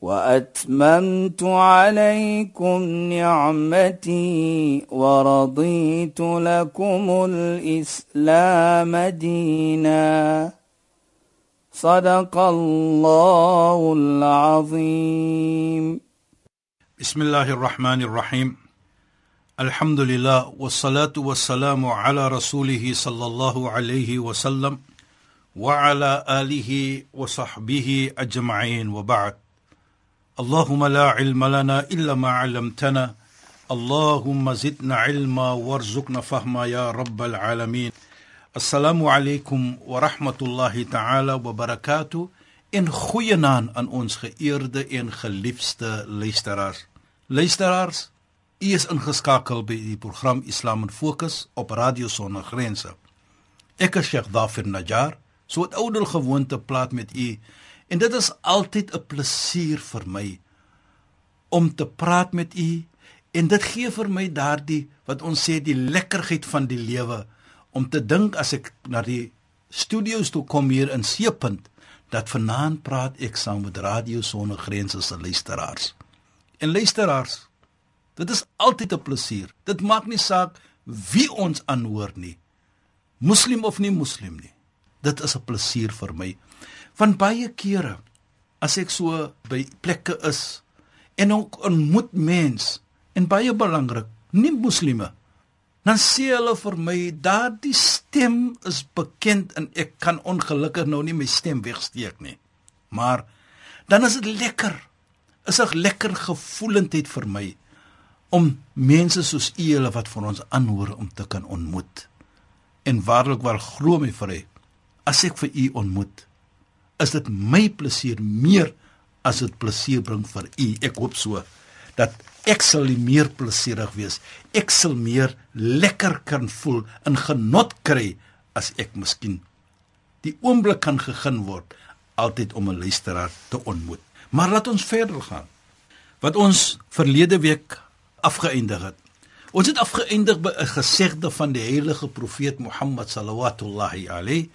وأتممت عليكم نعمتي ورضيت لكم الإسلام دينا. صدق الله العظيم. بسم الله الرحمن الرحيم الحمد لله والصلاه والسلام على رسوله صلى الله عليه وسلم وعلى اله وصحبه اجمعين وبعد اللهم لا علم لنا الا ما علمتنا اللهم زدنا علما وارزقنا فهما يا رب العالمين السلام عليكم ورحمه الله تعالى وبركاته in goeie naam aan ons geëerde en geliefde luisteraars. Luisteraars, u is ingeskakel by die program Islam in Fokus op Radio Sonder Grense. Ek is Sheikh Dafir Najjar, so 'n ouer gewoonte plaas met u En dit is altyd 'n plesier vir my om te praat met u en dit gee vir my daardie wat ons sê die lekkerheid van die lewe om te dink as ek na die studio's toe kom hier in Seepunt dat vanaand praat ek saam met Radio Sonder Grense se luisteraars. En luisteraars, dit is altyd 'n plesier. Dit maak nie saak wie ons aanhoor nie. Moslim of nie moslim nie. Dit is 'n plesier vir my. Van baie kere as ek so by plekke is en ook ontmoet mens en baie belangrik, nie moslime, dan sê hulle vir my daardie stem is bekend en ek kan ongelukkig nou nie my stem wegsteek nie. Maar dan is dit lekker. Is 'n lekker gevoelendheid vir my om mense soos u hulle wat vir ons aanhoor om te kan ontmoet. En waarlik waar glo my vir hy as ek vir u ontmoet is dit my plesier meer as dit plesier bring vir u. Ek hoop so dat ek sal meer plesierig wees. Ek sal meer lekker kan voel en genot kry as ek miskien die oomblik kan gegeen word altyd om 'n luisteraar te ontmoet. Maar laat ons verder gaan. Wat ons verlede week afgeëindig het. Ons het afgeëindig by 'n gesegde van die heilige profeet Mohammed sallallahu alayhi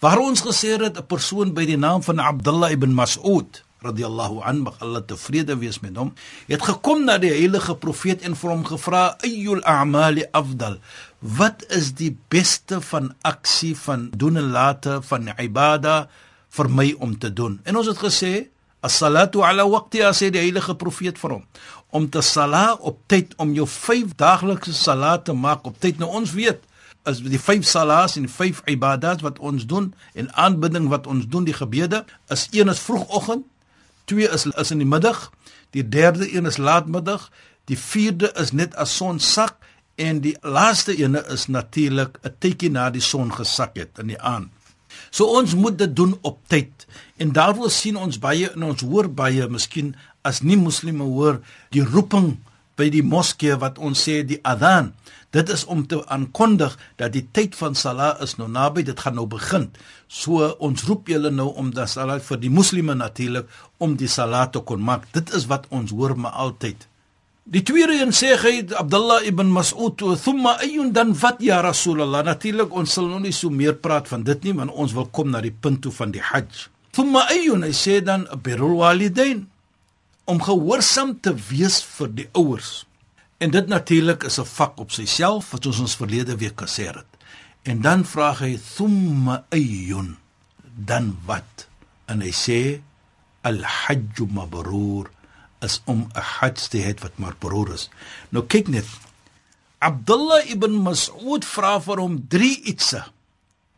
waar ons gesê het 'n persoon by die naam van Abdullah ibn Mas'ud radhiyallahu anhu Allah tevrede wees met hom het gekom na die heilige profeet en vir hom gevra ayyul a'mali afdal? Wat is die beste van aksie van doen en late van ibada vir my om te doen? En ons het gesê as-salatu ala waqtiha sê die heilige profeet vir hom om te sala op tyd om jou 5 daaglikse salat te maak op tyd. Nou ons weet is die vyf salas en vyf ibadat wat ons doen en aanbidding wat ons doen die gebede is een is vroegoggend, twee is is in die middag, die derde een is laatmiddag, die vierde is net as son sak en die laaste ene is natuurlik 'n tydjie na die son gesak het in die aand. So ons moet dit doen op tyd en daarvoor sien ons baie en ons hoor baie miskien as nie moslime hoor die roeping by die moskee wat ons sê die adhan Dit is om te aankondig dat die tyd van Salah is nou naby, dit gaan nou begin. So ons roep julle nou om dat Salah vir die moslime natuurlik om die Salah te kon maak. Dit is wat ons hoor maar altyd. Die tweede een sê hy Abdullah ibn Mas'ud, "Thumma ayun dan wat ya Rasulullah?" Natuurlik ons sal nou nie so meer praat van dit nie, want ons wil kom na die punt toe van die Hajj. "Thumma ayun," hy sê dan, "birrul walidain." Om gehoorsaam te wees vir die ouers. En dit natuurlik is 'n vak op sigself wat ons ons verlede week gesê het. En dan vra hy thumma ayyun dan wat? En hy sê al-hajj mabrur is om 'n hajj te hê wat mabrur is. Nou kyk net. Abdullah ibn Mas'ud vra vir hom drie ietsse.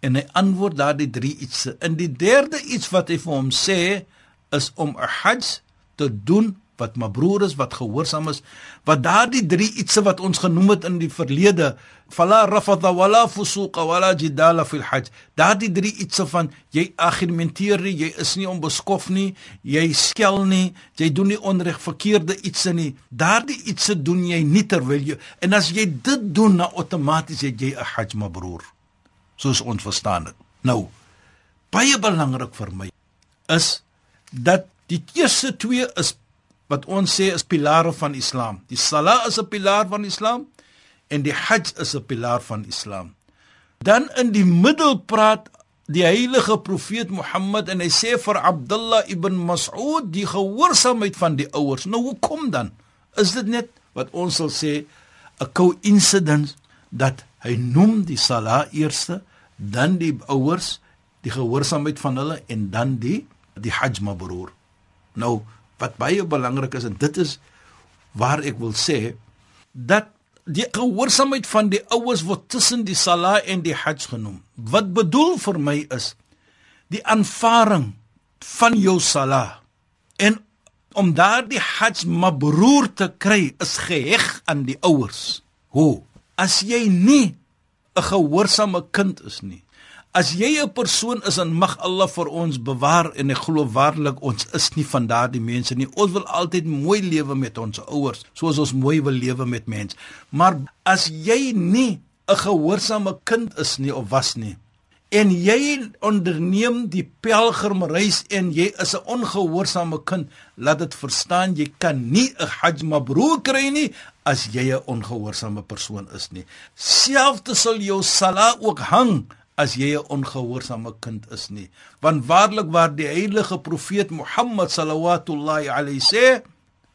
En hy antwoord daardie drie ietsse. In die derde iets wat hy vir hom sê is om 'n hajj te doen wat mabroer is, wat gehoorsaam is, wat daardie drie ietsie wat ons genoem het in die verlede, fala rafadha wala fusuqa wala jidala fil hajj. Daardie drie ietsie van jy argumenteer nie, jy is nie onbeskof nie, jy skel nie, jy doen nie onreg verkeerde ietsie nie. Daardie ietsie doen jy nie terwyl jy en as jy dit doen, na outomaties het jy 'n hajj mabroer. Soos ons verstaan dit. Nou, baie belangrik vir my is dat die eerste twee is wat ons sê is pilare van Islam. Die sala is 'n pilaar van Islam en die hajj is 'n pilaar van Islam. Dan in die middel praat die heilige profeet Mohammed en hy sê vir Abdullah ibn Mas'ud die gehoorsaamheid van die ouers. Nou hoekom dan? Is dit net wat ons sal sê 'n coincidence dat hy noem die sala eerste, dan die ouers, die gehoorsaamheid van hulle en dan die die hajj mabrur. Nou wat baie belangrik is en dit is waar ek wil sê dat die gehoorsaamheid van die ouers word tussen die sala en die hajj genoem. Wat bedoel vir my is die aanvaring van jou sala en om daardie hajj mabrur te kry is geheg aan die ouers. Hoe? As jy nie 'n gehoorsame kind is nie, As jy 'n persoon is en mag Allah vir ons bewaar en ek glo waarlik ons is nie van daardie mense nie. Ons wil altyd mooi lewe met ons ouers, soos ons mooi wil lewe met mense. Maar as jy nie 'n gehoorsame kind is nie of was nie en jy onderneem die pelgrimreis en jy is 'n ongehoorsame kind, laat dit verstaan jy kan nie 'n hajj mabrur kry nie as jy 'n ongehoorsame persoon is nie. Selfs sal jou sala ook hang as jy 'n ongehoorsame kind is nie. Want waarlik waar die heilige profeet Mohammed sallallahu alayhi sê,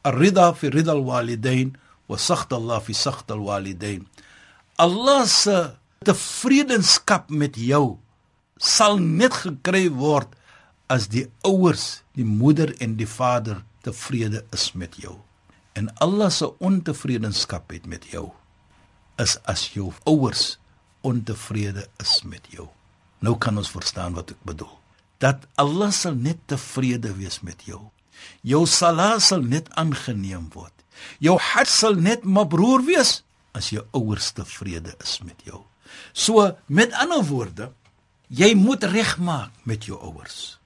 "Ar-ridha fi ridha al-walidain wa sakht Allah fi sakht al-walidain." Allah se tevredenskap met jou sal net gekry word as die ouers, die moeder en die vader tevrede is met jou. En Allah se ontevredenskap het met jou is as jou ouers ontevrede is met jou. Nou kan ons verstaan wat ek bedoel. Dat Allah sal net tevrede wees met jou. Jou salat sal net aangeneem word. Jou hart sal net mabroer wees as jou ouers tevrede is met jou. So met ander woorde, jy moet regmaak met jou ouers.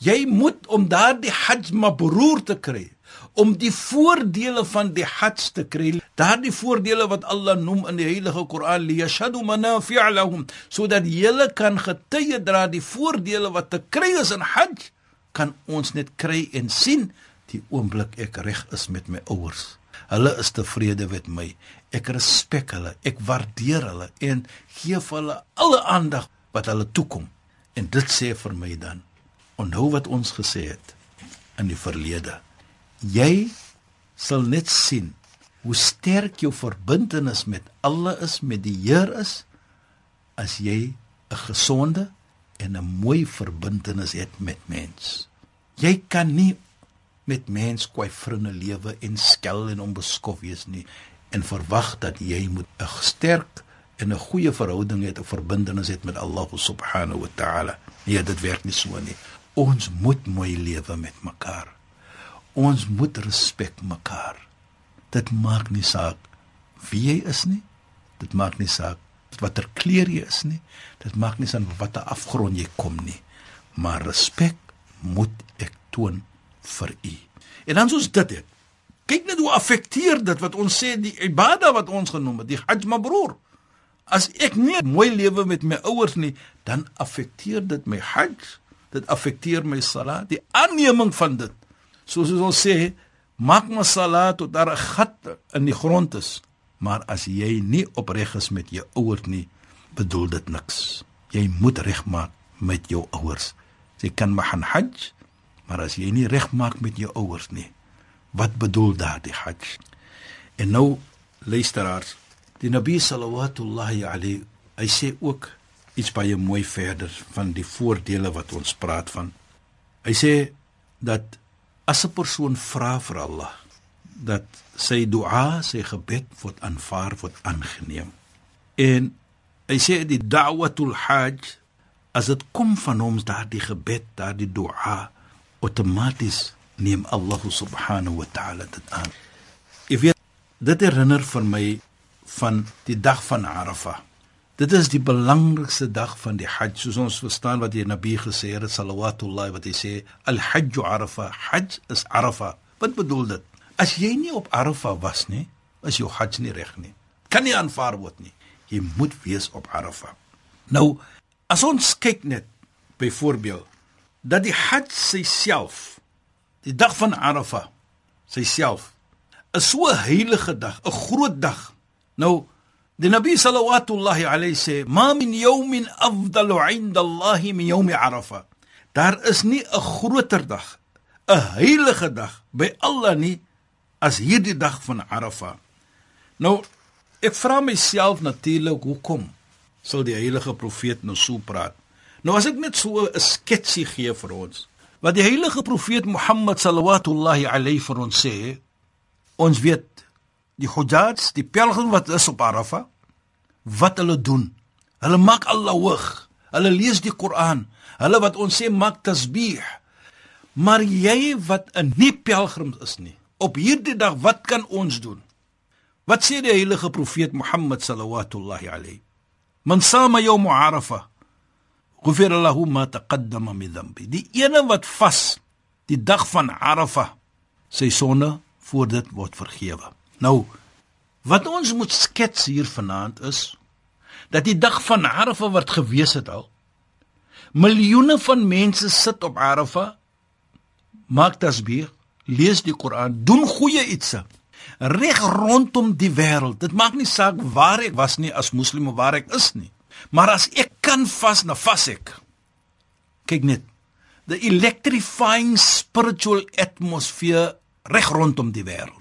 Jy moet om daardie hajj mabroer te kry, om die voordele van die hajj te kry, daardie voordele wat Allah noem in die Heilige Koran, li yashhadu manafi'a lahum, sodat hulle kan getuie dra die voordele wat te kry is in hajj, kan ons net kry en sien die oomblik ek reg is met my ouers. Hulle is tevrede met my. Ek respek hulle, ek waardeer hulle en gee vir hulle alle aandag wat hulle toekom. En dit sê vir my dan, onthou wat ons gesê het in die verlede jy sal net sien hoe sterk jou verbintenis met Allah is met die Heer is as jy 'n gesonde en 'n mooi verbintenis het met mens. Jy kan nie met mens kwai vriende lewe en skel en onbeskof wees nie en verwag dat jy moet 'n sterk en 'n goeie verhouding het, 'n verbintenis het met Allah subhanahu wa ta'ala. Nee, dit werk nie so nie. Ons moet mooi lewe met mekaar ons moet respek mekaar. Dit maak nie saak wie jy is nie. Dit maak nie saak watter kleur jy is nie. Dit maak nie saak watter afgrond jy kom nie. Maar respek moet ek toon vir u. En dan soos dit het. Kyk net hoe affekteer dit wat ons sê die ibada wat ons genoem het, die hajj mabrur. As ek nie mooi lewe met my ouers nie, dan affekteer dit my hajj. Dit affekteer my salat, die aanneming van dit soos ons sê, maak masala tot daar 'n gat in die grond is. Maar as jy nie opreg is met jou ouers nie, bedoel dit niks. Jy moet regmaak met jou ouers. Jy kan maar gaan hajj, maar as jy nie regmaak met jou ouers nie, wat bedoel daardie hajj? En nou luisteraars, die Nabi sallallahu alayhi hy sê ook iets baie mooi verder van die voordele wat ons praat van. Hy sê dat as 'n persoon vra vir Allah dat sy dua, sy gebed word aanvaar, word aangeneem. En hy sê die da'watul hajj as dit kom van hom daardie gebed, daardie dua outomaties neem Allah subhanahu wa ta'ala dit aan. Ek weet dit herinner vir my van die dag van Arafah. Dit is die belangrikste dag van die Hajj, soos ons verstaan wat die Nabi gesê het, sallallahu wat hy sê, al-Hajj Arafah, Hajj is Arafah. Wat bedoel dit? As jy nie op Arafah was nie, is jou Hajj nie reg nie. Kan nie aanvaar word nie. Jy moet wees op Arafah. Nou, as ons kyk net byvoorbeeld dat die Hajj self die dag van Arafah self is so 'n heilige dag, 'n groot dag. Nou die Nabi sallallahu alayhi sê, "Ma min yawmin afdalu 'inda Allah min yawm Arafah." Daar is nie 'n groter dag, 'n heilige dag by Allah nie as hierdie dag van Arafah. Nou ek vra myself natuurlik hoekom sal die heilige profeet nou so praat? Nou as ek net so 'n sketsie gee vir ons. Wat die heilige profeet Mohammed sallallahu alayhi vir ons sê, ons weet die hujjaj, die pelgrim wat is op Arafah, wat hulle doen. Hulle maak Allah hoog. Hulle lees die Koran. Hulle wat ons sê maak tasbih. Maar jy wat 'n nie pelgrim is nie, op hierdie dag wat kan ons doen? Wat sê die heilige profeet Mohammed sallallahu alayhi? Man sama yawm Arafah Ghufira lahu ma taqaddama min dhanbi. Die ene wat vas die dag van Arafah, sy sonde voor dit word vergewe. Nou, wat ons moet skets hier vanaand is dat die dag van Arafah wat gewees het al miljoene van mense sit op Arafah maak tasbih, lees die Koran, doen goeie ietsie reg rondom die wêreld. Dit maak nie saak waar ek was nie as moslim of waar ek is nie. Maar as ek kan vas na vas ek. Kyk net. The electrifying spiritual atmosphere reg rondom die wêreld.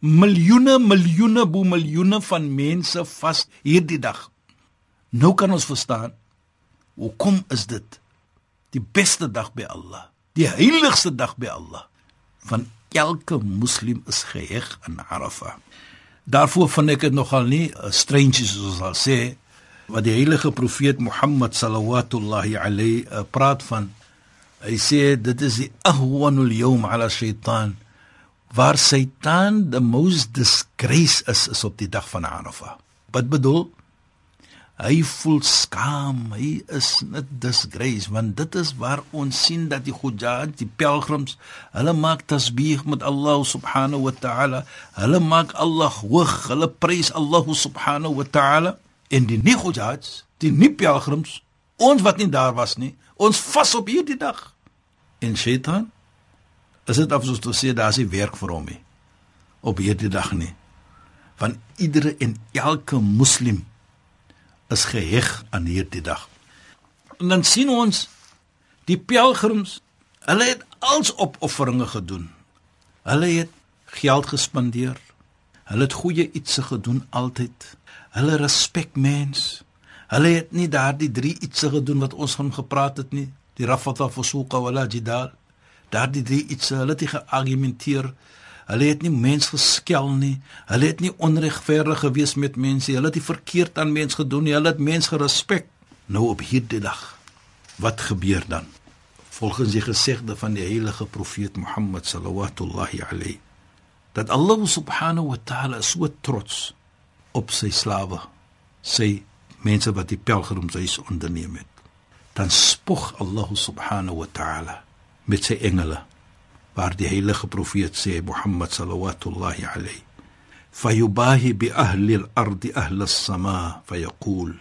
Miljoene, miljoene, bo miljoene van mense vas hierdie dag. Nou kan ons verstaan hoekom is dit die beste dag by Allah, die heiligste dag by Allah. Van elke moslim is geheg aan Arafah. Daarvoor vind ek dit nogal nie strange soos ons sal sê wat die heilige profeet Mohammed sallallahu alayhi uh, praat van hy sê dit is die ahwanul yawm ala shaytan waar satan the most disgrace is is op die dag van Arafah wat bedoel? Hy voel skaam hy is net disgrace want dit is waar ons sien dat die hujjaj die pelgrims hulle maak tasbih met Allah subhanahu wa ta'ala. Hulle maak Allah hoog hulle prys Allah subhanahu wa ta'ala. En die nie hujjaj, die nie pelgrims, ons wat nie daar was nie, ons vas op hierdie dag. En Satan is dit afsoos te sê daar's nie werk vir hom nie op hierdie dag nie. Van iedere en elke moslim is geheg aan hierdie dag. En dan sien ons die pelgrims, hulle het als opofferinge gedoen. Hulle het geld gespandeer. Hulle het goeie ietsie gedoen altyd hulle respek mens. Hulle het nie daardie drie iets gedoen wat ons van gepraat het nie. Die rafata fusuqa wala jidal. Daardie drie iets hulle het geargumenteer. Hulle het nie mens geskel nie. Hulle het nie onregverdig gewees met mense. Hulle het nie verkeerd aan mens gedoen nie. Hulle het mens gerespek. Nou op hierdie dag, wat gebeur dan? Volgens die gesegde van die heilige profeet Mohammed sallallahu alayhi dat Allah subhanahu wa ta'ala so trots op sy slawe, sy mense wat die pelgrimsreis onderneem het. Dan spog Allah subhanahu wa ta'ala met sy engele waar die heilige profeet sê Mohammed sallallahu alayhi fayubahi bi ahli al-ard ahli as-sama fayaqul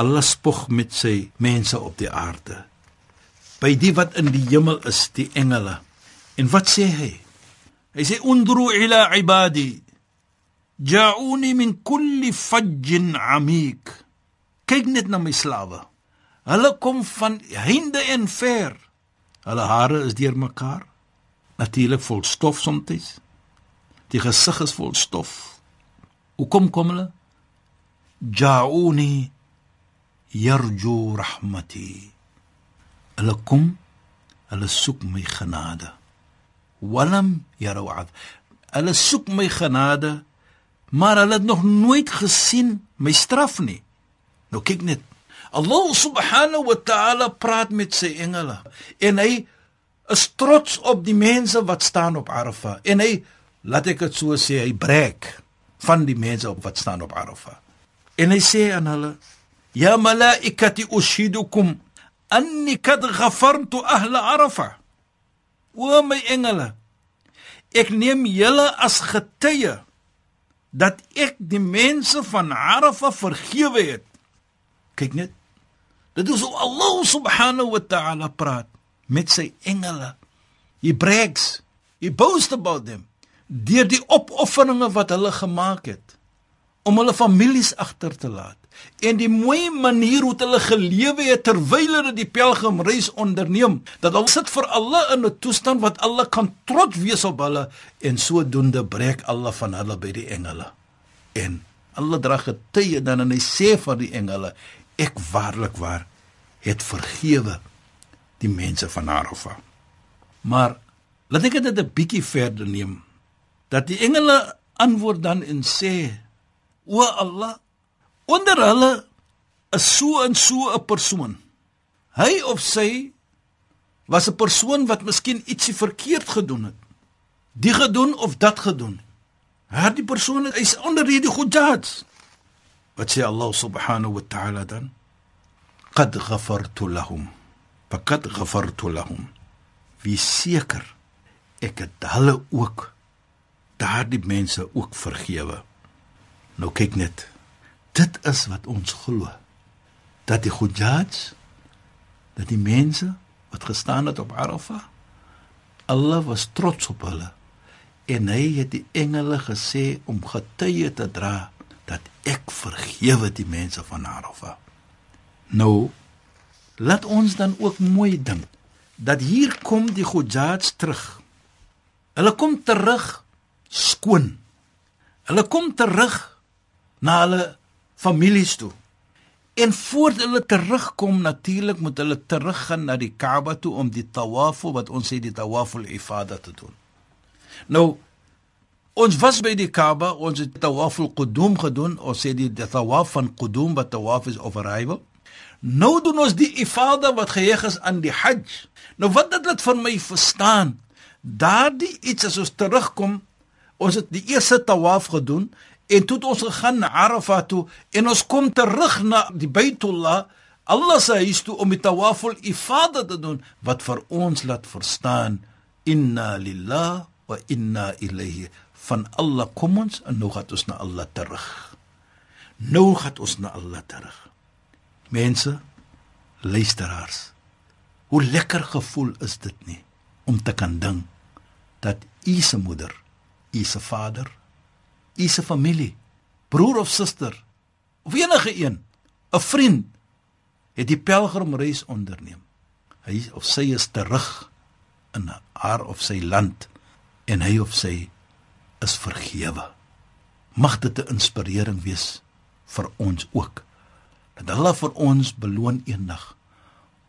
Allah spog met sy mense op die aarde by die wat in die hemel is die engele en wat sê hy hy sê undru ila ibadi Ja'uni min kulli fajjin amik. Kyk net na my slawe. Hulle kom van heinde en ver. Hulle hare is deurmekaar. Natuurlik vol stof soms. Die gesig is vol stof. Hoe kom hulle? Ja'uni yarju rahmati. Hulle kom, hulle soek my genade. Walam yarawad. Hulle soek my genade maar hulle het nog nooit gesien my straf nie. Nou kyk net. Allah subhanahu wa ta'ala praat met sy engele en hy is trots op die mense wat staan op Arafah en hy laat ek dit so sê hy breek van die mense op wat staan op Arafah. En hy sê aan hulle: "Ya malaikati ushidukum anni kad ghafartu ahla Arafah." O my engele, ek neem julle as getuie dat ek die mense van Arafah vergewe het. Kyk net. Dit is hoe Allah subhanahu wa ta'ala praat met sy engele. He brags, he boasts about them. Deur die opofferinge wat hulle gemaak het om hulle families agter te laat en die mooi manier hoe hulle gelewe het terwyl hulle die pelgrimreis onderneem dat hulle sit vir alle in 'n toestand wat alle kan trots wees op hulle en sodoende breek alle van hulle by die engele. En hulle dra getuie dan en hy sê vir die engele ek waarlik waar het vergewe die mense van Arafah maar laat ek dit 'n bietjie verder neem dat die engele antwoord dan en sê o Allah onder hulle is so en so 'n persoon. Hy of sy was 'n persoon wat miskien ietsie verkeerd gedoen het die gedoen of dat gedoen. Het die persoon is onder hierdie godjats wat sê Allah subhanahu wa ta'ala dan qad ghafartu lahum faqad ghafartu lahum wie seker ek het hulle ook daardie mense ook vergewe. Nou kyk net. Dit is wat ons glo. Dat die Hujjaj dat die mense wat gestaan het op Arafah Allah was trots op hulle en hy het die engele gesê om getuie te dra dat ek vergewe die mense van Arafah. Nou laat ons dan ook mooi dink dat hier kom die Hujjaj terug. Hulle kom terug skoon. Hulle kom terug na hulle families toe. En voordat hulle terugkom, natuurlik moet hulle teruggaan na die Kaaba toe om die tawaf wat ons sê die tawaf al-ifada te doen. Nou ons was by die Kaaba, ons het tawaf al-qudum gedoen, ons sê die, die tawaf van qudum wat tawaf is of arrival. Nou doen ons die ifada wat geheg is aan die Hajj. Nou wat dit laat vir my verstaan, daardie iets as ons terugkom ons het die eerste tawaf gedoen en toe het ons gegaan na Arafah toe en ons kom terug na die Baitullah Allah se huis toe om die tawaful ifada te doen wat vir ons laat verstaan inna lillah wa inna ilayhi. Van Allah kom ons en nou gaan ons na Allah terug. Nou gaan ons na Allah terug mense luisteraars hoe lekker gevoel is dit nie om te kan dink dat u se moeder u se vader, u se familie, broer of suster of enige een, 'n vriend het die pelgrimreis onderneem. Hy of sy is terug in haar of sy land en hy of sy is vergewe. Mag dit 'n inspirering wees vir ons ook. Dat hulle vir ons beloon eendag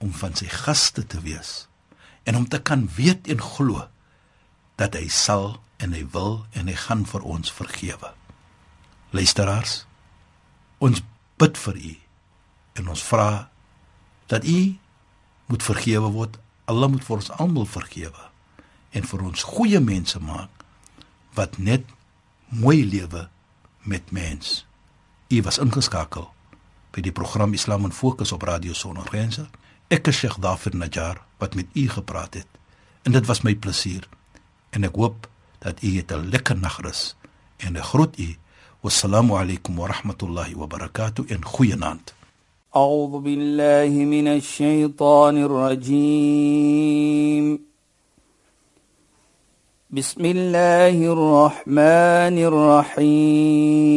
om van sy gaste te wees en om te kan weet en glo dat hy sal en hy wil en hy gaan vir ons vergewe. Luisteraars, ons bid vir u en ons vra dat u moet vergewe word. Allah moet vir ons almal vergewe en vir ons goeie mense maak wat net mooi lewe met mens. U was ingeskakel by die program Islam in Fokus op Radio Sonder Grense. Ek is Sheikh Dafer Najjar wat met u gepraat het. En dit was my plesier. En ek hoop dat u 'n lekker nagrus en 'n groet u. Wassalamu alaykum wa rahmatullahi wa barakatuh in goeie naand. أعوذ بالله من الشيطان الرجيم بسم الله الرحمن الرحيم